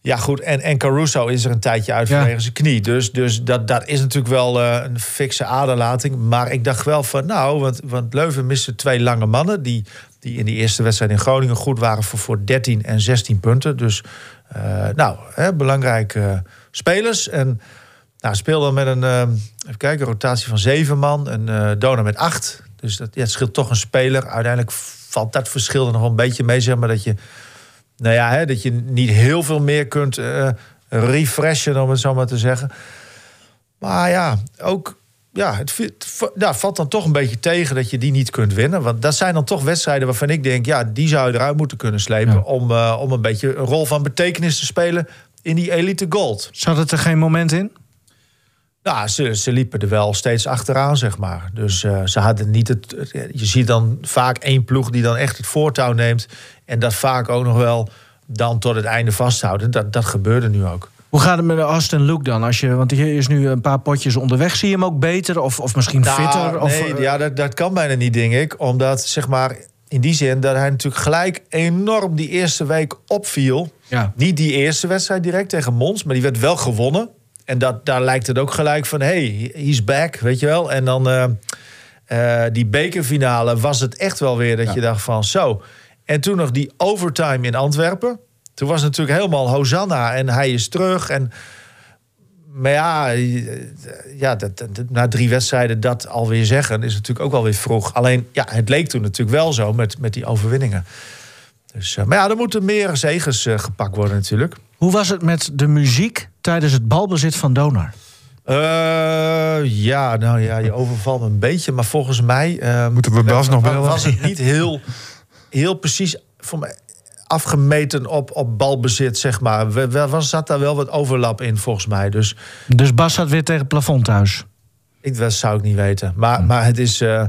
Speaker 1: ja, goed. En, en Caruso is er een tijdje uit vanwege ja. zijn knie. Dus, dus dat, dat is natuurlijk wel uh, een fikse aderlating. Maar ik dacht wel van, nou, want, want Leuven miste twee lange mannen... die, die in die eerste wedstrijd in Groningen goed waren voor, voor 13 en 16 punten. Dus, uh, nou, hè, belangrijke uh, spelers. En nou, speelde met een, even kijken, rotatie van zeven man. En Dona met acht. Dus dat, ja, het scheelt toch een speler. Uiteindelijk valt dat verschil er nog wel een beetje mee, zeg maar. Dat je, nou ja, hè, dat je niet heel veel meer kunt uh, refreshen, om het zo maar te zeggen. Maar ja, ook ja, het, het ja, valt dan toch een beetje tegen dat je die niet kunt winnen. Want dat zijn dan toch wedstrijden waarvan ik denk, ja, die zou je eruit moeten kunnen slepen. Ja. Om, uh, om een beetje een rol van betekenis te spelen in die elite gold.
Speaker 4: Zat het er geen moment in?
Speaker 1: Nou, ze, ze liepen er wel steeds achteraan, zeg maar. Dus uh, ze hadden niet het. Je ziet dan vaak één ploeg die dan echt het voortouw neemt. En dat vaak ook nog wel dan tot het einde vasthouden. Dat, dat gebeurde nu ook.
Speaker 4: Hoe gaat het met Austin Luke dan? Als je, want hij is nu een paar potjes onderweg. Zie je hem ook beter of, of misschien
Speaker 1: nou,
Speaker 4: fitter? Of,
Speaker 1: nee, ja, dat, dat kan bijna niet, denk ik. Omdat, zeg maar, in die zin dat hij natuurlijk gelijk enorm die eerste week opviel.
Speaker 4: Ja.
Speaker 1: Niet die eerste wedstrijd direct tegen Mons, maar die werd wel gewonnen. En dat, daar lijkt het ook gelijk van, hey, he's back, weet je wel. En dan uh, uh, die bekerfinale was het echt wel weer dat ja. je dacht van, zo. En toen nog die overtime in Antwerpen. Toen was het natuurlijk helemaal Hosanna en hij is terug. En, maar ja, ja dat, dat, na drie wedstrijden dat alweer zeggen... is natuurlijk ook wel weer vroeg. Alleen, ja, het leek toen natuurlijk wel zo met, met die overwinningen. Dus, uh, maar ja, er moeten meer zegens gepakt worden natuurlijk.
Speaker 4: Hoe was het met de muziek tijdens het balbezit van Donar?
Speaker 1: Uh, ja, nou ja, je overvalt me een beetje. Maar volgens mij... Uh,
Speaker 2: Moeten we Bas nog wel...
Speaker 1: Was het niet heel, heel precies voor mij afgemeten op, op balbezit, zeg maar. Was, zat daar wel wat overlap in, volgens mij. Dus,
Speaker 4: dus Bas zat weer tegen het plafond thuis?
Speaker 1: Ik, dat zou ik niet weten. Maar, hm. maar het is... Uh,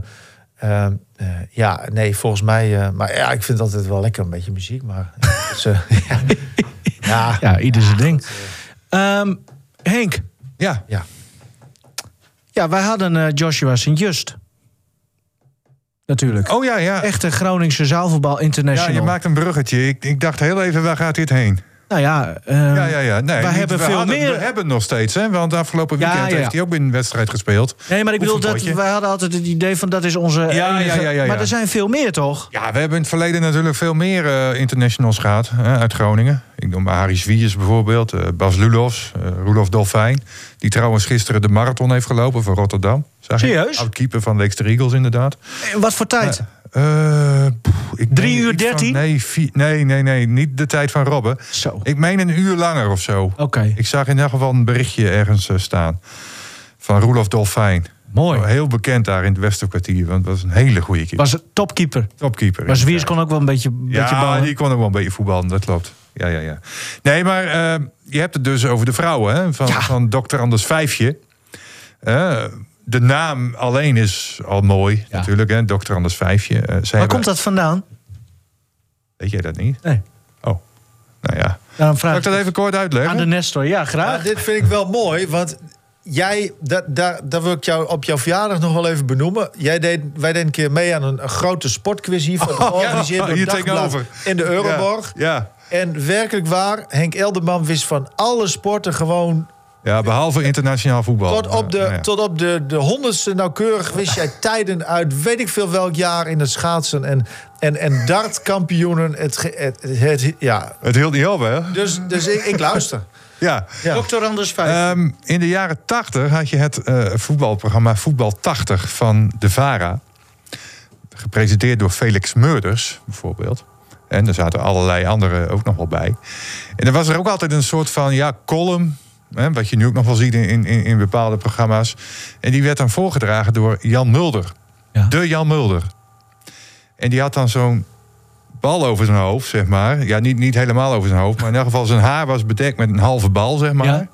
Speaker 1: eh, ja, nee, volgens mij... eh, maar ja, ik vind het altijd wel lekker, een beetje muziek. Maar eh, ja. ja,
Speaker 4: Ja, ieder zijn ding. Ehm, Henk,
Speaker 2: Ja,
Speaker 4: ja, wij hadden eh, Joshua Sint-Just. Natuurlijk.
Speaker 2: oh ja, ja.
Speaker 4: Echte Groningse zaalvoetbal
Speaker 2: Ja,
Speaker 4: international.
Speaker 2: je maakt een bruggetje. Ik, ik dacht heel even, waar gaat dit heen?
Speaker 4: Nou ja, ehm,
Speaker 2: Ja, ja, ja. Nee,
Speaker 4: wij
Speaker 2: niet-
Speaker 4: hebben
Speaker 2: we
Speaker 4: veel
Speaker 2: hadden-
Speaker 4: meer-
Speaker 2: We hebben nog steeds, hè? Want afgelopen weekend
Speaker 4: ja, ja.
Speaker 2: heeft hij ook in een wedstrijd gespeeld.
Speaker 4: Nee, maar ik bedoel, dat, wij hadden altijd het idee van dat is onze
Speaker 2: Ja,
Speaker 4: enige-
Speaker 2: ja, ja.
Speaker 4: Maar er zijn veel meer, toch?
Speaker 2: Ja, we hebben in het verleden natuurlijk veel meer eh, internationals gehad hè, uit Groningen. Ik noem maar Harry Zwiers bijvoorbeeld, eh, Bas Lulofs, eh Roelof Dolfijn. Die trouwens gisteren de marathon heeft gelopen voor Rotterdam. Zag?
Speaker 4: Serieus?
Speaker 2: Oud-keeper van Leekster Eagles inderdaad.
Speaker 4: En wat voor tijd?
Speaker 2: Poeh, ik
Speaker 4: Drie
Speaker 2: meen
Speaker 4: uur
Speaker 2: iets van-
Speaker 4: dertien?
Speaker 2: nee, vier- nee, nee, nee, niet de tijd van Robben.
Speaker 4: Zo.
Speaker 2: Ik meen een uur langer of zo.
Speaker 4: Oké.
Speaker 2: Ik zag in ieder geval een berichtje ergens eh, staan. Van Roelof Dolfijn.
Speaker 4: Mooi.
Speaker 2: Heel bekend daar in het Westerkwartier. Want dat was een hele goede keeper.
Speaker 4: Was het topkeeper.
Speaker 2: Topkeeper.
Speaker 4: Maar Zwiers kon ook wel een beetje, beetje
Speaker 2: Ja,
Speaker 4: ballen.
Speaker 2: die kon ook wel een beetje voetballen, dat klopt. Ja, ja, ja. Nee, maar eh, je hebt het dus over de vrouwen hè, van,
Speaker 4: Ja.
Speaker 2: van dokter Anders Vijfje. Eh, de naam alleen is al mooi,
Speaker 4: Ja.
Speaker 2: natuurlijk, hè, dokter Anders Vijfje. Eh, zij
Speaker 4: Waar
Speaker 2: hebben-
Speaker 4: komt dat vandaan?
Speaker 2: Weet jij dat niet?
Speaker 4: Nee.
Speaker 2: Oh, nou ja.
Speaker 4: Daarom
Speaker 2: Zal
Speaker 4: vraag
Speaker 2: ik dat even kort uitleggen?
Speaker 4: aan de Nestor. Ja,
Speaker 1: Ja,
Speaker 4: graag.
Speaker 1: dit vind ik wel mooi, want jij, dat, daar, daar wil ik jou op jouw verjaardag nog wel even benoemen. Jij deed, wij deden een keer mee aan een, een grote sportquiz hier, georganiseerd
Speaker 2: ja,
Speaker 1: door
Speaker 2: hier
Speaker 1: Dagblad
Speaker 2: tegenover.
Speaker 1: in de Euroborg.
Speaker 2: Ja, ja.
Speaker 1: En werkelijk waar, Henk Elderman wist van alle sporten gewoon
Speaker 2: Ja, behalve internationaal voetbal.
Speaker 1: tot op de,
Speaker 2: Nou ja.
Speaker 1: tot op de, de honderdste nauwkeurig wist jij tijden uit weet ik veel welk jaar in het schaatsen en, en, en dartkampioenen. Het, ge- het, het, ja.
Speaker 2: Het hield niet op, hè?
Speaker 1: Dus, dus ik, ik luister.
Speaker 2: Ja.
Speaker 1: Ja.
Speaker 4: Anders Vijf.
Speaker 2: Ehm, in de jaren 80 had je het eh, voetbalprogramma Voetbal 80 van de VARA. Gepresenteerd door Felix Meurders, bijvoorbeeld. En er zaten allerlei anderen ook nog wel bij. En er was er ook altijd een soort van ja, column. Hè, wat je nu ook nog wel ziet in, in, in bepaalde programma's. En die werd dan voorgedragen door Jan Mulder.
Speaker 4: Ja.
Speaker 2: De Jan Mulder. En die had dan zo'n bal over zijn hoofd, zeg maar. Ja, niet, niet helemaal over zijn hoofd. Maar in ieder geval zijn haar was bedekt met een halve bal, zeg maar.
Speaker 4: Ja.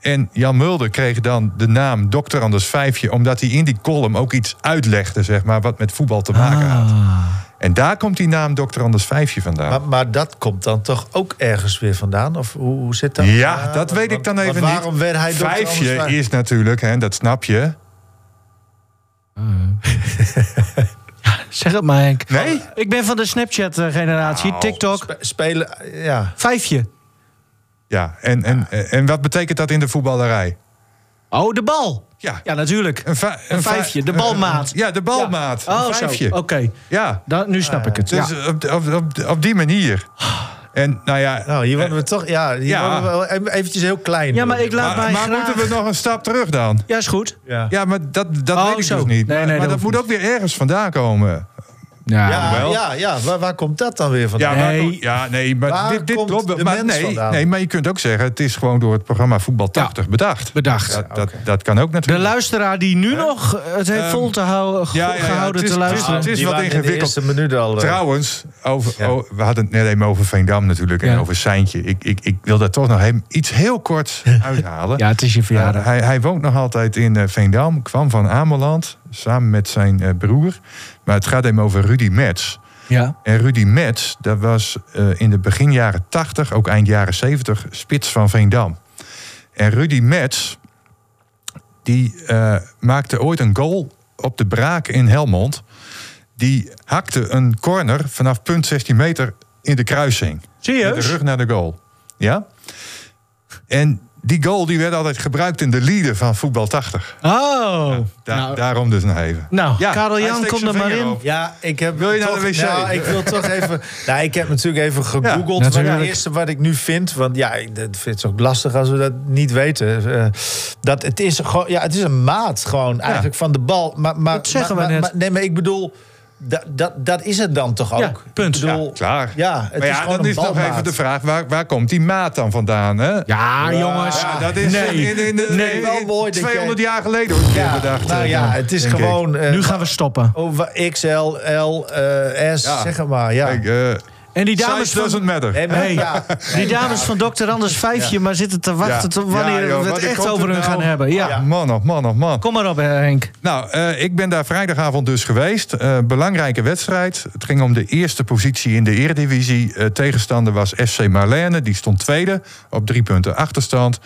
Speaker 2: En Jan Mulder kreeg dan de naam Dr. Anders Vijfje... omdat hij in die column ook iets uitlegde, zeg maar... wat met voetbal te maken had.
Speaker 4: Ah.
Speaker 2: En daar komt die naam Dr. Anders Vijfje vandaan.
Speaker 1: Maar, maar dat komt dan toch ook ergens weer vandaan? Of hoe, hoe zit dat?
Speaker 2: ja, dat weet ik dan even
Speaker 1: Waarom
Speaker 2: niet.
Speaker 1: werd hij Dr. Anders
Speaker 2: Vijfje
Speaker 1: Vijf?
Speaker 2: is natuurlijk, hè, dat snap je...
Speaker 4: Zeg het maar, Henk.
Speaker 2: Nee?
Speaker 4: Ik ben van de Snapchat-generatie,
Speaker 2: Nou,
Speaker 4: TikTok.
Speaker 1: Spe- Spelen, ja.
Speaker 4: Vijfje.
Speaker 2: Ja, en, en, en wat betekent dat in de voetballerij?
Speaker 4: Oh, de bal.
Speaker 2: Ja,
Speaker 4: Ja, natuurlijk.
Speaker 2: een,
Speaker 4: Een vijfje, de balmaat.
Speaker 2: Ja, de balmaat.
Speaker 4: Oh,
Speaker 2: een
Speaker 4: zo.
Speaker 2: vijfje.
Speaker 4: Oké.
Speaker 2: Ja,
Speaker 4: Nu snap ik het.
Speaker 2: dus
Speaker 4: ja.
Speaker 2: op, op, op, op die manier. En nou ja...
Speaker 1: Nou, hier worden we toch... Ja, hier
Speaker 2: Ja.
Speaker 1: worden we wel even- eventjes heel klein.
Speaker 4: Ja, maar ik laat
Speaker 2: maar
Speaker 4: mij
Speaker 2: maar
Speaker 4: graag...
Speaker 2: moeten we nog een stap terug dan?
Speaker 4: Ja, is goed.
Speaker 1: Ja.
Speaker 2: Ja, maar dat, dat
Speaker 4: Oh,
Speaker 2: weet ik
Speaker 4: zo.
Speaker 2: dus niet.
Speaker 4: Nee, nee,
Speaker 2: maar
Speaker 4: dat
Speaker 2: dat
Speaker 4: hoeft
Speaker 2: moet ook weer ergens vandaan komen.
Speaker 4: Ja.
Speaker 1: Ja,
Speaker 2: wel.
Speaker 1: ja, ja. Waar, waar komt dat dan weer vandaan?
Speaker 2: Ja,
Speaker 4: Nee.
Speaker 2: komt- ja nee, maar
Speaker 1: Waar
Speaker 2: dit, dit
Speaker 1: komt
Speaker 2: klopt.
Speaker 1: de
Speaker 2: maar, nee,
Speaker 1: vandaan?
Speaker 2: nee, maar je kunt ook zeggen... het is gewoon door het programma Voetbal 80 bedacht.
Speaker 4: Bedacht.
Speaker 2: Dat, dat, dat kan ook
Speaker 4: De
Speaker 2: natuurlijk.
Speaker 4: luisteraar die nu nog het heeft
Speaker 2: Ehm,
Speaker 4: vol te houden,
Speaker 2: ja, ja, ja,
Speaker 4: gehouden
Speaker 2: het is-
Speaker 4: te luisteren.
Speaker 2: het is
Speaker 1: Die
Speaker 2: wat
Speaker 1: in de
Speaker 2: ingewikkeld.
Speaker 1: al... eh,
Speaker 2: Trouwens, over,
Speaker 1: Ja.
Speaker 2: oh, we hadden het net even over Veendam natuurlijk... en
Speaker 4: Ja.
Speaker 2: over Seintje. Ik, ik, ik wil daar toch nog hem iets heel kort uithalen.
Speaker 4: Ja, het is je verjaardag.
Speaker 2: Uh, hij, hij woont nog altijd in eh, Veendam, kwam van Ameland samen met zijn eh, broer. Maar het gaat hem over Rudy Metz.
Speaker 4: ja.
Speaker 2: En Rudy Metz, dat was eh, in de begin jaren 80, ook eind jaren 70, spits van Veendam. En Rudy Metz, die eh, maakte ooit een goal op de Braak in Helmond. Die hakte een corner vanaf punt 16 meter in de kruising. Met
Speaker 4: Serieus?
Speaker 2: de rug naar de goal. Ja? En die goal die werd altijd gebruikt in de leader van Voetbal 80.
Speaker 4: Oh.
Speaker 2: Da-
Speaker 4: nou,
Speaker 2: Daarom dus nog even.
Speaker 4: nou
Speaker 2: Ja,
Speaker 4: Karel Jan, kom er maar in.
Speaker 2: op.
Speaker 1: Ja, ik heb
Speaker 2: Wil je naar
Speaker 1: toch,
Speaker 2: de wc?
Speaker 1: Nou, ik wil toch even... Nou, ik heb natuurlijk even gegoogeld.
Speaker 2: Ja,
Speaker 1: maar het eerste wat ik nu vind... Want ja, ik dat vind het ook lastig als we dat niet weten. eh, dat het is gewoon... Ja, het is een maat gewoon eigenlijk van de bal. Maar, maar,
Speaker 4: Dat zeggen
Speaker 1: maar,
Speaker 4: we net.
Speaker 1: maar- nee, maar ik bedoel... Dat, dat, dat is het dan toch ook?
Speaker 4: Ja, punt.
Speaker 1: Ik bedoel,
Speaker 2: Ja, klaar.
Speaker 1: Ja, het
Speaker 2: maar
Speaker 1: is
Speaker 2: ja,
Speaker 1: gewoon
Speaker 2: dan
Speaker 1: een
Speaker 2: is nog even de vraag, waar, waar komt die maat dan vandaan? Hè?
Speaker 4: Ja, jongens.
Speaker 2: Ja, dat is
Speaker 4: Nee.
Speaker 2: in, in,
Speaker 4: Nee.
Speaker 2: in-
Speaker 1: Wel mooi dat
Speaker 2: 200
Speaker 1: jij-
Speaker 2: jaar geleden
Speaker 1: Ja,
Speaker 2: bedacht.
Speaker 1: nou
Speaker 2: eh,
Speaker 1: ja, het is gewoon... eh,
Speaker 4: Nu gaan we stoppen.
Speaker 1: Over XL, L, eh, S,
Speaker 2: Ja.
Speaker 1: zeg maar. Ja.
Speaker 2: Kijk, eh,
Speaker 4: En die dames
Speaker 2: Size doesn't
Speaker 4: van,
Speaker 2: matter.
Speaker 4: Hey,
Speaker 1: ja.
Speaker 4: die dames van Dr. Anders Vijfje, maar zitten te wachten
Speaker 2: Ja.
Speaker 4: tot wanneer
Speaker 2: Ja, joh,
Speaker 4: we het echt over hun
Speaker 2: nou?
Speaker 4: gaan hebben. Ja.
Speaker 1: Ja.
Speaker 2: Man of man of man.
Speaker 4: Kom maar op, Henk.
Speaker 2: Nou, eh, ik ben daar vrijdagavond dus geweest. Eh, belangrijke wedstrijd. Het ging om de eerste positie in de Eredivisie. Eh, tegenstander was FC Marlene. Die stond tweede op drie punten achterstand.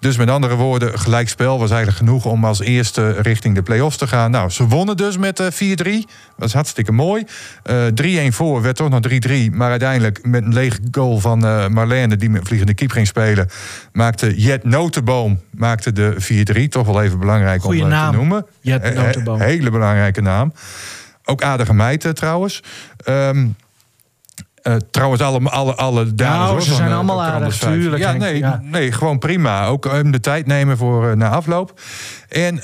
Speaker 2: Dus met andere woorden, gelijkspel was eigenlijk genoeg om als eerste richting de play-offs te gaan. Nou, ze wonnen dus met eh, 4-3. Dat is hartstikke mooi. Eh 3-1 voor, werd toch nog 3-3. Maar uiteindelijk met een lege goal van eh, Marlene, die met vliegende kiep ging spelen, maakte Jet Notenboom maakte de 4-3. Toch wel even belangrijk
Speaker 4: Goeie
Speaker 2: om eh,
Speaker 4: naam.
Speaker 2: te noemen.
Speaker 4: Jet
Speaker 2: Eh, eh,
Speaker 4: Notenboom.
Speaker 2: Hele belangrijke naam. Ook aardige meid eh, trouwens. Ehm, eh, trouwens, alle, alle, alle dames.
Speaker 4: Nou,
Speaker 2: hoor,
Speaker 4: ze zijn
Speaker 2: eh,
Speaker 4: allemaal aardig,
Speaker 2: Anders Vijf.
Speaker 4: tuurlijk,
Speaker 2: Ja, nee,
Speaker 4: ja.
Speaker 2: nee, gewoon prima. Ook hem de tijd nemen voor eh, na afloop. En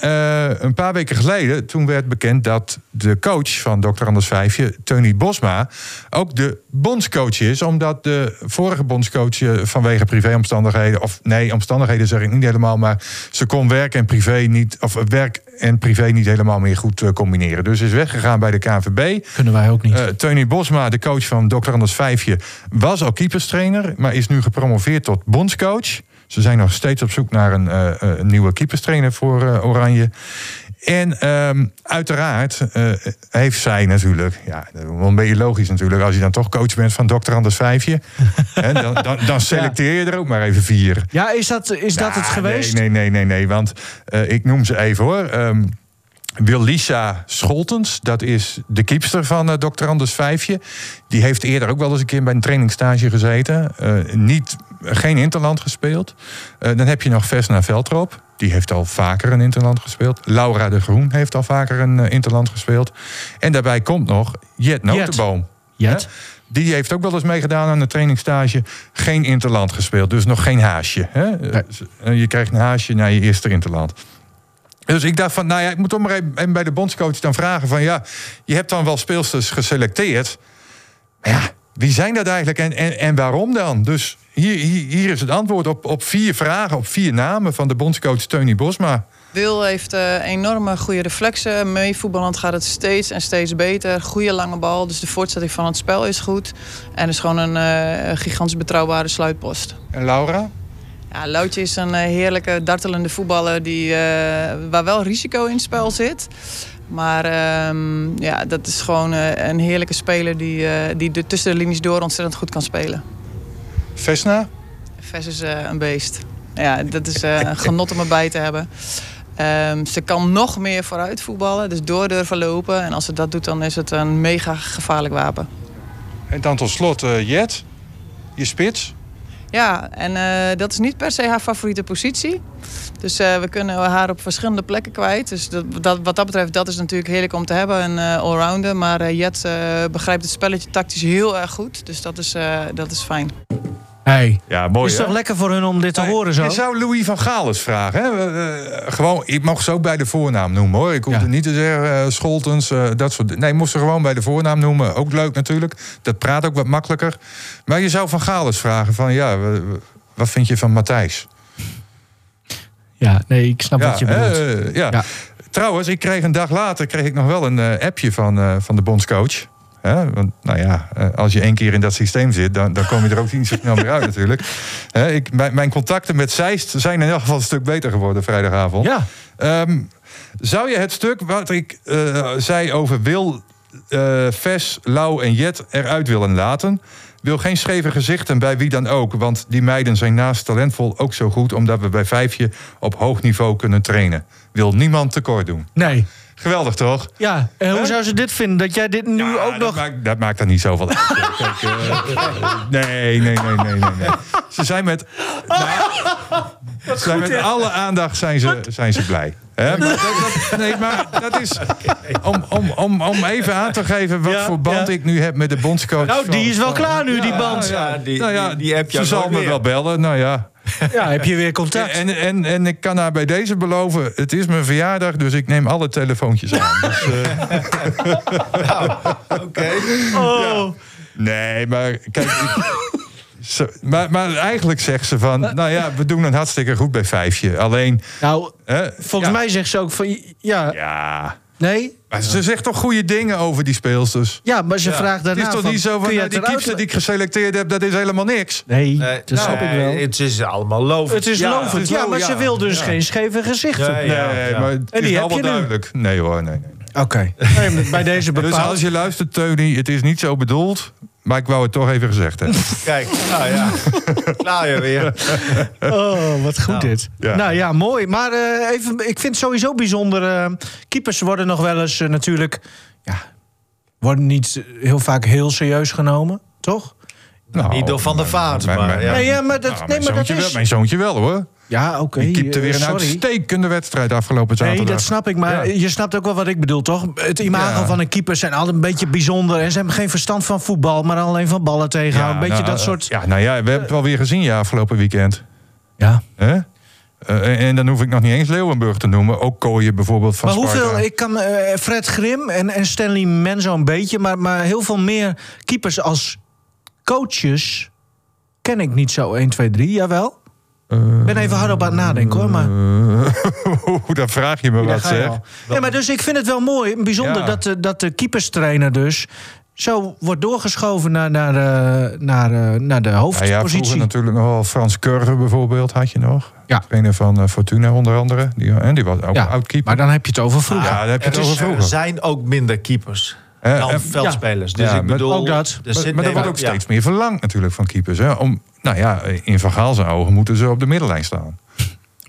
Speaker 2: een paar weken geleden, toen werd bekend dat de coach van Dr. Anders Vijfje, Tony Bosma, ook de bondscoach is. Omdat de vorige bondscoach vanwege privéomstandigheden, of nee, omstandigheden zeg ik niet helemaal, maar ze kon werk en privé niet, of werk en privé niet helemaal meer goed combineren. Dus is weggegaan bij de KNVB.
Speaker 4: Kunnen wij ook niet.
Speaker 2: Tony Bosma, de coach van Dr. Anders Vijfje, was al keeperstrainer, maar is nu gepromoveerd tot bondscoach. Ze zijn nog steeds op zoek naar een, eh, eh, een nieuwe keeperstrainer voor eh, Oranje. En ehm, uiteraard heeft zij natuurlijk, ja, wel een beetje logisch natuurlijk, als je dan toch coach bent van Dr. Anders Vijfje, hè, dan, dan, dan selecteer je er ook maar even vier.
Speaker 4: Ja, is dat, is dat het
Speaker 2: Nou,
Speaker 4: geweest?
Speaker 2: Nee, nee, nee, nee, nee. Want ik noem ze even hoor. Ehm Willisa Scholtens, dat is de keepster van eh, Dr. Anders Vijfje. Die heeft eerder ook wel eens een keer bij een trainingstage gezeten. Eh, niet, geen interland gespeeld. Eh, dan heb je nog Vesna Veldrop. Die heeft al vaker een interland gespeeld. Laura de Groen heeft al vaker een interland gespeeld. En daarbij komt nog Jet Notenboom.
Speaker 4: Jet.
Speaker 2: Die heeft ook wel eens meegedaan aan een trainingstage. Geen interland gespeeld, dus nog geen haasje. Hè? Je krijgt een haasje naar je eerste interland. Dus ik dacht van, nou ja, ik moet toch maar even bij de bondscoach dan vragen van... ja, je hebt dan wel speelsters geselecteerd. Maar ja, wie zijn dat eigenlijk en, en, en waarom dan? Dus hier, hier, hier is het antwoord op, op vier vragen, op vier namen... van de bondscoach Teuny Bosma.
Speaker 6: Wil heeft eh, enorme goede reflexen. Mee voetballend gaat het steeds en steeds beter. Goede lange bal, dus de voortzetting van het spel is goed. En is gewoon een eh, gigantisch betrouwbare sluitpost.
Speaker 2: En Laura?
Speaker 6: Ja, Loutje is een eh, heerlijke, dartelende voetballer die, eh, waar wel risico in het spel zit. Maar ehm, ja, dat is gewoon eh, een heerlijke speler die, die de, tussen de linies door ontzettend goed kan spelen.
Speaker 2: Vesna?
Speaker 6: Ves is een beest. Ja, dat is een genot om erbij te hebben. Ehm, ze kan nog meer vooruit voetballen, dus door durven lopen. En als ze dat doet, dan is het een mega gevaarlijk wapen.
Speaker 2: En dan tot slot Jet, je spits.
Speaker 6: Ja, en eh, dat is niet per se haar favoriete positie. Dus eh, we kunnen haar op verschillende plekken kwijt. Dus dat, dat, wat dat betreft, dat is natuurlijk heerlijk om te hebben, een eh, allrounder. Maar Jet begrijpt het spelletje tactisch heel erg goed. Dus dat is, dat is fijn.
Speaker 4: Hey.
Speaker 2: Ja, mooi
Speaker 4: Is toch lekker voor hun om dit te horen zo?
Speaker 2: Je zou Louis van Gaal eens vragen. Hè? Eh, gewoon, ik mag ze ook bij de voornaam noemen hoor. Ik hoefde
Speaker 4: Ja.
Speaker 2: niet te zeggen eh, Scholtens, eh, dat soort Nee, moest ze gewoon bij de voornaam noemen. Ook leuk natuurlijk. Dat praat ook wat makkelijker. Maar je zou van Gaal eens vragen van ja, wat vind je van Matthijs?
Speaker 4: Ja, nee, ik snap
Speaker 2: Ja,
Speaker 4: wat je bedoelt.
Speaker 2: eh, ja.
Speaker 4: Ja.
Speaker 2: Trouwens, ik kreeg een dag later kreeg ik nog wel een eh, appje van, eh, van de bondscoach. Hè, want, nou ja, eh, als je één keer in dat systeem zit, dan, dan kom je er ook niet zo snel meer uit natuurlijk. Hè, ik, mijn, mijn contacten met Zeist zijn in elk geval een stuk beter geworden vrijdagavond.
Speaker 4: ja,
Speaker 2: Ehm, zou je het stuk wat ik eh, zei over Wil, eh Ves, Lau en Jet eruit willen laten? Wil geen scheve gezichten bij wie dan ook. Want die meiden zijn naast talentvol ook zo goed... omdat we bij Vijfje op hoog niveau kunnen trainen. Wil niemand tekort doen.
Speaker 4: nee.
Speaker 2: Geweldig, toch?
Speaker 4: Ja, en hoe zou ze dit vinden? Dat jij dit nu
Speaker 2: Ja,
Speaker 4: ook
Speaker 2: dat
Speaker 4: nog...
Speaker 2: Maakt, dat maakt dan niet zoveel uit. Kijk, eh, nee, nee, nee, nee, nee, nee. Ze zijn met... Nou, ze zijn met alle aandacht zijn ze, zijn ze blij. Hè? Maar dat, dat- nee, maar dat is... Om, om, om, om even aan te geven wat
Speaker 4: Ja,
Speaker 2: voor band
Speaker 4: ja.
Speaker 2: ik nu heb met de bondscoach.
Speaker 4: Nou, die
Speaker 2: van-
Speaker 4: is wel
Speaker 2: van-
Speaker 4: klaar nu, die band.
Speaker 1: Ja, die,
Speaker 2: Nou ja,
Speaker 1: die, die heb je
Speaker 2: ze zal me wel bellen. Nou ja.
Speaker 4: Ja, heb je weer contact?
Speaker 2: En, en, en ik kan haar bij deze beloven, het is mijn verjaardag, dus ik neem alle telefoontjes aan. Dus, eh,
Speaker 1: Oké.
Speaker 4: oh.
Speaker 2: Nee, maar kijk. ik- Zo, maar, maar eigenlijk zegt ze van, nou ja, we doen het hartstikke goed bij vijfje. Alleen,
Speaker 4: Nou,
Speaker 2: hè,
Speaker 4: volgens
Speaker 2: ja,
Speaker 4: mij zegt ze ook van... Ja,
Speaker 2: Ja,
Speaker 4: nee?
Speaker 2: Maar ze zegt toch goede dingen over die speelsters.
Speaker 4: Ja, maar ze vraagt
Speaker 2: Het
Speaker 4: daarna
Speaker 2: is toch
Speaker 4: van,
Speaker 2: niet zo van,
Speaker 4: kun je
Speaker 2: nou,
Speaker 4: het
Speaker 2: die
Speaker 4: eruit
Speaker 2: kiepster die ik geselecteerd heb, dat is helemaal niks.
Speaker 4: Nee,
Speaker 1: Nee,
Speaker 4: dat snap ik wel.
Speaker 1: Het is allemaal lovend.
Speaker 4: Het is
Speaker 1: Ja,
Speaker 4: lovend.
Speaker 2: het is
Speaker 4: Ja, maar ze wil dus
Speaker 2: ja.
Speaker 4: geen scheve gezichten.
Speaker 2: Nee,
Speaker 1: ja.
Speaker 2: maar het
Speaker 4: En
Speaker 2: is
Speaker 4: die
Speaker 2: wel
Speaker 4: heb je
Speaker 2: wel
Speaker 4: nu.
Speaker 2: duidelijk. Nee hoor, nee. nee.
Speaker 4: Oké. Nee, Bij deze
Speaker 2: Dus
Speaker 4: bepaald.
Speaker 2: als je luistert, Tony, het is niet zo bedoeld. Maar ik wou het toch even gezegd hebben.
Speaker 1: Kijk, nou ja. Klaar je weer.
Speaker 4: Oh, wat goed dit.
Speaker 2: ja.
Speaker 4: Nou ja, mooi. Maar eh, even, ik vind het sowieso bijzonder. eh, keepers worden nog wel eens eh, natuurlijk... Ja, worden niet heel vaak heel serieus genomen, toch?
Speaker 2: Nou,
Speaker 1: Niet door Van der Vaart, maar, ja.
Speaker 4: Nee, ja, maar dat,
Speaker 2: nou,
Speaker 4: nee, maar dat
Speaker 2: wel,
Speaker 4: is...
Speaker 2: mijn zoontje wel hoor.
Speaker 4: Ja, oké.
Speaker 2: Die keepte weer
Speaker 4: eh,
Speaker 2: een
Speaker 4: sorry.
Speaker 2: uitstekende wedstrijd afgelopen zaterdag.
Speaker 4: Nee, dat snap ik. Maar
Speaker 2: Ja.
Speaker 4: je snapt ook wel wat ik bedoel, toch? Het imago
Speaker 2: Ja.
Speaker 4: van een keeper zijn altijd een beetje bijzonder. En ze hebben geen verstand van voetbal, maar alleen van ballen tegenhouden. een beetje
Speaker 2: nou,
Speaker 4: dat
Speaker 2: eh,
Speaker 4: soort...
Speaker 2: Ja, nou ja, we hebben het wel weer gezien ja, afgelopen weekend.
Speaker 4: Ja.
Speaker 2: Hè? Eh, en dan hoef ik nog niet eens Leeuwenburg te noemen. Ook Kooien bijvoorbeeld van
Speaker 4: Maar hoeveel, ik kan eh, Fred Grim en, en Stanley Menzo een beetje, maar, maar heel veel meer keepers als coaches ken ik niet zo 1, 2, 3, jawel. Ik ben even hard op aan het nadenken hoor, maar
Speaker 2: Oeh, dan vraag je me
Speaker 4: daar
Speaker 2: wat zeg.
Speaker 4: Nee, maar dus ik vind het wel mooi, bijzonder
Speaker 2: Ja.
Speaker 4: dat, de, dat de keeperstrainer dus zo wordt doorgeschoven naar, naar, de, naar, eh, naar de
Speaker 2: Ja, ja,
Speaker 4: hoofdpositie.
Speaker 2: vroeger natuurlijk nog wel Frans Curve bijvoorbeeld had je nog.
Speaker 4: Ja.
Speaker 2: Trainer van eh, Fortuna onder andere. Die, en die was ook
Speaker 4: ja,
Speaker 2: een oud keeper.
Speaker 4: maar dan heb je het over vroeger.
Speaker 2: ja, dan heb je het
Speaker 1: Er,
Speaker 2: over
Speaker 1: is- er
Speaker 2: vroeger.
Speaker 1: zijn ook minder keepers
Speaker 2: En-
Speaker 1: veldspelers. Dus
Speaker 2: Ja,
Speaker 1: ik
Speaker 2: maar
Speaker 1: bedoel...
Speaker 4: ook dat.
Speaker 1: er
Speaker 2: Maar, er wordt ook
Speaker 1: ja.
Speaker 2: steeds meer verlangd natuurlijk van keepers. Hè? Om, nou ja, in Van Gaal zijn ogen moeten ze op de middenlijn staan.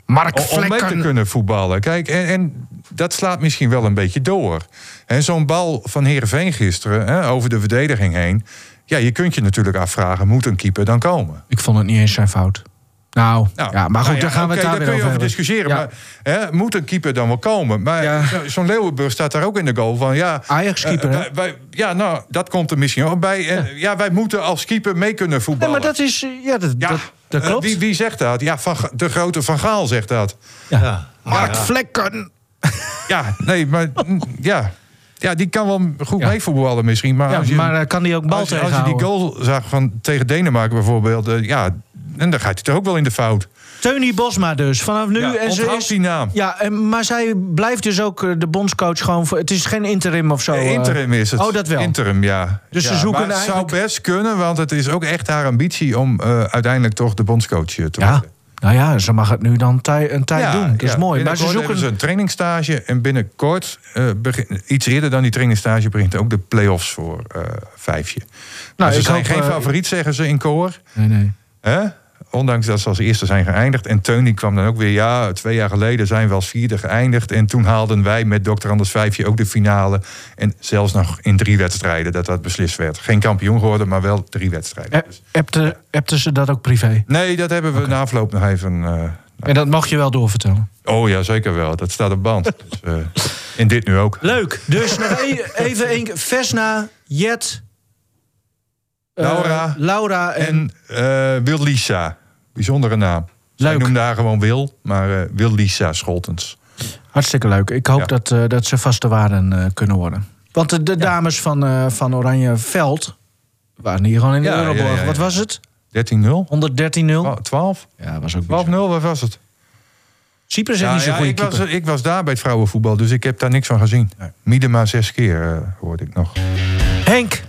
Speaker 4: Mark
Speaker 2: Om, om mee te kunnen voetballen. Kijk, en, en dat slaat misschien wel een beetje door. En zo'n bal van Heerenveen gisteren hè, over de verdediging heen. Ja, je kunt je natuurlijk afvragen, moet een keeper dan komen?
Speaker 4: Ik vond het niet eens zijn fout. Nou,
Speaker 2: Nou,
Speaker 4: ja, maar goed,
Speaker 2: nou ja,
Speaker 4: daar gaan we het daar
Speaker 2: daar
Speaker 4: weer
Speaker 2: kun je
Speaker 4: over hebben.
Speaker 2: discussiëren.
Speaker 4: Ja.
Speaker 2: Maar hè, moet een keeper dan wel komen? Maar
Speaker 4: Ja.
Speaker 2: zo'n Leeuwenburg staat daar ook in de goal van... Ja,
Speaker 4: Ajax-keeper,
Speaker 2: eh,
Speaker 4: hè?
Speaker 2: wij- wij- ja, nou, dat komt er misschien ook bij. En, ja. wij moeten als keeper mee kunnen
Speaker 4: Nee,
Speaker 2: voetballen.
Speaker 4: maar dat is... eh, Ja, dat,
Speaker 2: ja,
Speaker 4: dat, dat
Speaker 2: eh,
Speaker 4: klopt.
Speaker 2: wie, wie zegt dat? Ja, van, de grote Van Gaal zegt dat.
Speaker 1: Ja.
Speaker 4: Mark
Speaker 1: Ja.
Speaker 4: Vlekken.
Speaker 2: Ja, nee, maar ja. Ja, die kan wel goed
Speaker 4: Ja.
Speaker 2: meevoetballen misschien. Maar,
Speaker 4: Ja,
Speaker 2: als je,
Speaker 4: maar kan die ook bal
Speaker 2: als, als je die goal zag van, tegen Denemarken bijvoorbeeld... ja, en dan gaat hij toch ook wel in de fout.
Speaker 4: Teunie Bosma dus, vanaf nu.
Speaker 2: Ja,
Speaker 4: en ze is,
Speaker 2: die naam.
Speaker 4: Ja, en, maar zij blijft dus ook eh, de bondscoach gewoon... Voor, het is geen interim of zo.
Speaker 2: Eh, interim is het.
Speaker 4: Oh, dat wel.
Speaker 2: Interim, ja.
Speaker 4: Dus ze zoeken
Speaker 2: maar het
Speaker 4: eigenlijk-
Speaker 2: zou best kunnen, want het is ook echt haar ambitie... om eh, uiteindelijk toch de bondscoach te
Speaker 4: Ja,
Speaker 2: worden.
Speaker 4: nou ja, ze mag het nu dan tij, een tijd doen. Dat is
Speaker 2: ja.
Speaker 4: mooi. Maar ze zoeken...
Speaker 2: ze een trainingsstage. En binnenkort, begin- iets eerder dan die trainingstage... begint ook de play-offs voor eh vijfje. Nou, ze
Speaker 4: ik
Speaker 2: zijn
Speaker 4: hoop,
Speaker 2: geen favoriet, zeggen ze in koor.
Speaker 4: Nee, nee.
Speaker 2: Hè? Ondanks dat ze als eerste zijn geëindigd. En Teun die kwam dan ook weer, ja, twee jaar geleden zijn we als vierde geëindigd. En toen haalden wij met Dr. Anders Vijfje ook de finale. En zelfs nog in drie wedstrijden dat dat beslist werd. Geen kampioen geworden, maar wel drie wedstrijden.
Speaker 4: Eh, Appte, appte ze dat ook privé?
Speaker 2: Nee, dat hebben we na afloop nog even... eh,
Speaker 4: En dat mag je wel doorvertellen.
Speaker 2: oh ja, zeker wel. Dat staat op band. dus, eh, in dit nu ook.
Speaker 4: Leuk. Dus nog e- even één keer. Vesna, Jet... eh,
Speaker 2: Laura.
Speaker 4: Laura en...
Speaker 2: En eh Wil Lisa. Bijzondere naam. Zij
Speaker 4: Leuk.
Speaker 2: noemde haar gewoon Wil, maar eh Wil Lisa Scholtens.
Speaker 4: Hartstikke leuk. Ik hoop
Speaker 2: Ja.
Speaker 4: dat, dat ze vaste waarden kunnen worden. Want de, de dames van, van Oranje Veld waren hier gewoon in de
Speaker 2: Ja,
Speaker 4: Euroborg. Wat was het?
Speaker 2: 13-0?
Speaker 4: 113-0?
Speaker 2: 12?
Speaker 4: Ja, was ook
Speaker 2: 12-0,
Speaker 4: bizar.
Speaker 2: wat was het?
Speaker 4: Cyprus heeft
Speaker 2: Ja,
Speaker 4: niet zo'n
Speaker 2: ja,
Speaker 4: goede
Speaker 2: ik, was,
Speaker 4: keeper.
Speaker 2: ik was daar bij het vrouwenvoetbal, dus ik heb daar niks van gezien. Miedema zes keer eh, hoorde ik nog.
Speaker 4: Henk,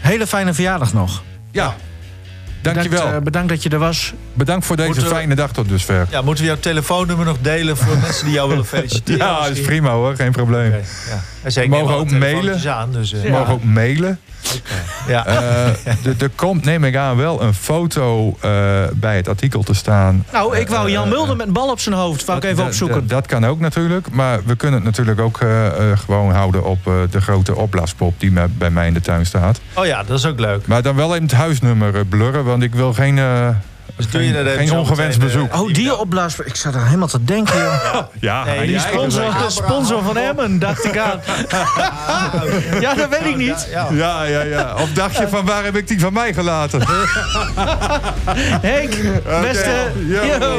Speaker 4: hele fijne verjaardag nog.
Speaker 2: Ja, dankjewel.
Speaker 4: Bedankt, eh, bedankt dat je er was.
Speaker 2: Bedankt voor deze
Speaker 1: Moeten
Speaker 2: fijne dag tot dusver.
Speaker 1: Ja, moeten we jouw telefoonnummer nog delen voor mensen die jou willen feliciteren?
Speaker 2: Ja, dat is prima hoor, geen probleem.
Speaker 1: Ja. Ze
Speaker 2: We mogen
Speaker 1: nemen
Speaker 2: ook
Speaker 1: alle telefoontjes
Speaker 2: mailen.
Speaker 1: Aan, dus, eh,
Speaker 2: mag ook mailen.
Speaker 1: ja.
Speaker 2: Eh, er- komt, neem ik aan, wel een foto eh, bij het artikel te staan.
Speaker 4: Nou, ik wou Jan Mulder met een bal op zijn hoofd. Wou ik even opzoeken.
Speaker 2: Dat, kan ook natuurlijk. Maar we kunnen het natuurlijk ook eh, eh, gewoon houden op eh, de grote opblaaspop die bij mij in de tuin staat.
Speaker 1: Oh ja, dat is ook leuk.
Speaker 2: Maar dan wel even het huisnummer eh, blurren, want ik wil geen, eh,
Speaker 1: Dus doe je
Speaker 2: geen,
Speaker 1: dat
Speaker 2: ongewenst
Speaker 1: eh,
Speaker 2: bezoek.
Speaker 4: Oh, die opblaas. Ik zat er helemaal te denken, joh.
Speaker 2: ja,
Speaker 1: Nee, die
Speaker 4: Sponsor, sponsor van Emmen, dacht ik aan. Ja, dat weet ik niet.
Speaker 2: Ja, Ja, ja. Of dacht je van waar heb ik die van mij gelaten?
Speaker 4: Henk, beste.
Speaker 2: Yo.
Speaker 4: Yo.